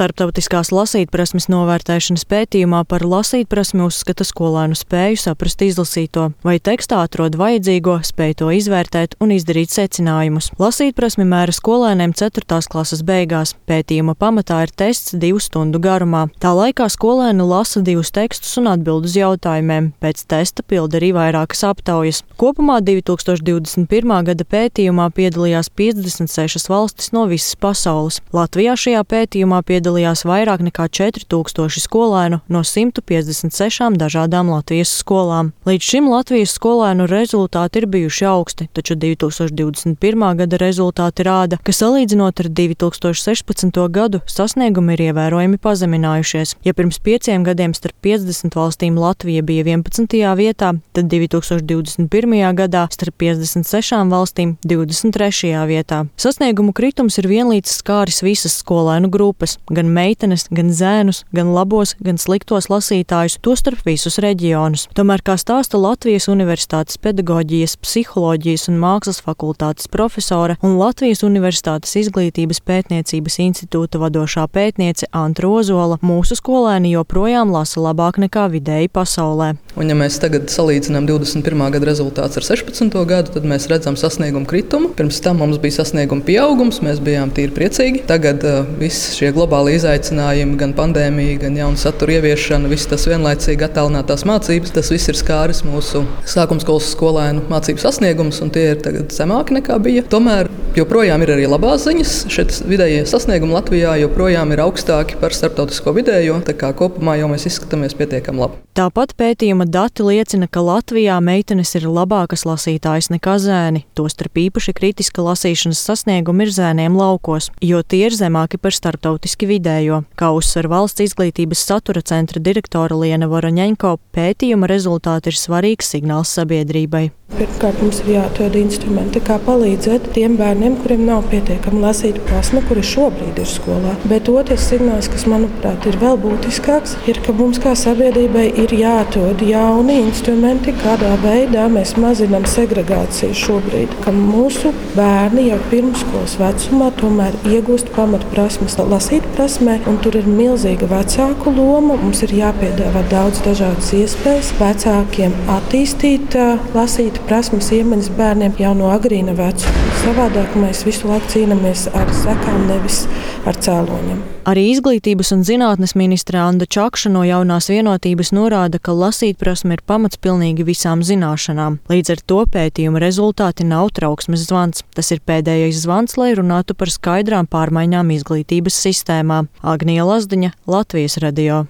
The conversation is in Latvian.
Starptautiskās lasītprasmes novērtēšanas pētījumā par lasītprasmi uzskata skolēnu spēju saprast izlasīto, vai tekstā atrod vajadzīgo, spēj to izvērtēt un izdarīt secinājumus. Lasītprasmi mēra skolēniem 4. klases beigās. Pētījuma pamatā ir tests divu stundu garumā. Tā laikā skolēni lasa divus tekstus un atbild uz jautājumiem. Pēc testa pilda arī vairākas aptaujas. Kopumā 2021. gada pētījumā piedalījās 56 valstis no visas pasaules. Latvijā šajā pētījumā piedalījās piedalījās vairāk nekā 4000 skolēnu no 156 dažādām Latvijas skolām. Līdz šim Latvijas skolēnu rezultāti ir bijuši augsti, taču 2021. gada rezultāti rāda, ka salīdzinot ar 2016. gadu sasniegumi ir ievērojami pazeminājušies. Ja pirms pieciem gadiem starp 50 valstīm Latvija bija 11. vietā, tad 2021. gadā starp 56 valstīm 23. vietā. Sasniegumu kritums ir vienlīdz skāris visas skolēnu grupas, gan meitenes, gan zēnus, gan labos, gan sliktos lasītājus, tostarp visus reģionus. Tomēr, kā stāsta Latvijas Universitātes pedagoģijas, psiholoģijas un mākslas fakultātes profesore un Latvijas Universitātes izglītības pētniecības institūta vadošā pētniece Antra Ozola, mūsu skolēni joprojām lasa labāk nekā vidēji pasaulē. Un, ja mēs tagad salīdzinām 21. gada rezultātus ar 16. gadu, tad mēs redzam sasniegumu kritumu. Pirms tam mums bija sasnieguma pieaugums, mēs bijām tīri priecīgi. Tagad uh, viss šie globāli globāli izaicinājumi, gan pandēmija, gan jaunu satura ieviešana, viss tas vienlaicīgi attālinātās mācības. Tas viss ir skāris mūsu sākumskolas skolēnu mācību sasniegumus, un tie ir tagad zemāki nekā bija. Tomēr joprojām ir arī labās ziņas. Šeit vidējie sasniegumi Latvijā joprojām ir augstāki par starptautisko vidējo, tā kā kopumā jau mēs izskatāmies pietiekami labi. Tāpat pētījuma dati liecina, ka Latvijā meitenes ir labākas lasītājas nekā zēni. Tostarp īpaši kritiska lasīšanas sasniegumi ir zēniem laukos, jo tie ir zemāki par starptautiski vidējo. Kā uzsver valsts izglītības satura centra direktore Liena Voroņenko, pētījuma rezultāti ir svarīgs signāls sabiedrībai. Pirmkārt, mums ir jāatrod instrumenti, kā palīdzēt tiem bērniem, kuriem nav pietiekami lasīt prasme, kuri šobrīd ir skolā. Bet otrs signāls, kas manuprāt ir vēl būtiskāks, ir, ka mums kā sabiedrībai ir jāatrod jauni instrumenti, kādā veidā mēs mazinām segregāciju šobrīd. Ka mūsu bērni jau pirmskolas vecumā tomēr iegūst pamatprasmes lasīt prasmē, un tur ir milzīga vecāku loma. Mums ir jāpiedāvā daudz dažādas iespējas vecākiem attīstīt, lasīt prasmes iemaņas bērniem jau no agrīna vecuma. Savādāk mēs visu laiku cīnāmies ar sekām, nevis ar cēloņiem. Arī izglītības un zinātnes ministra Anna Čakša no jaunās vienotības norāda, ka lasīt prasme ir pamats pilnīgi visām zināšanām. Līdz ar to pētījuma rezultāti nav trauksmes zvans. Tas ir pēdējais zvans, lai runātu par skaidrām pārmaiņām izglītības sistēmā. Agnija Lazdiņa, Latvijas radio.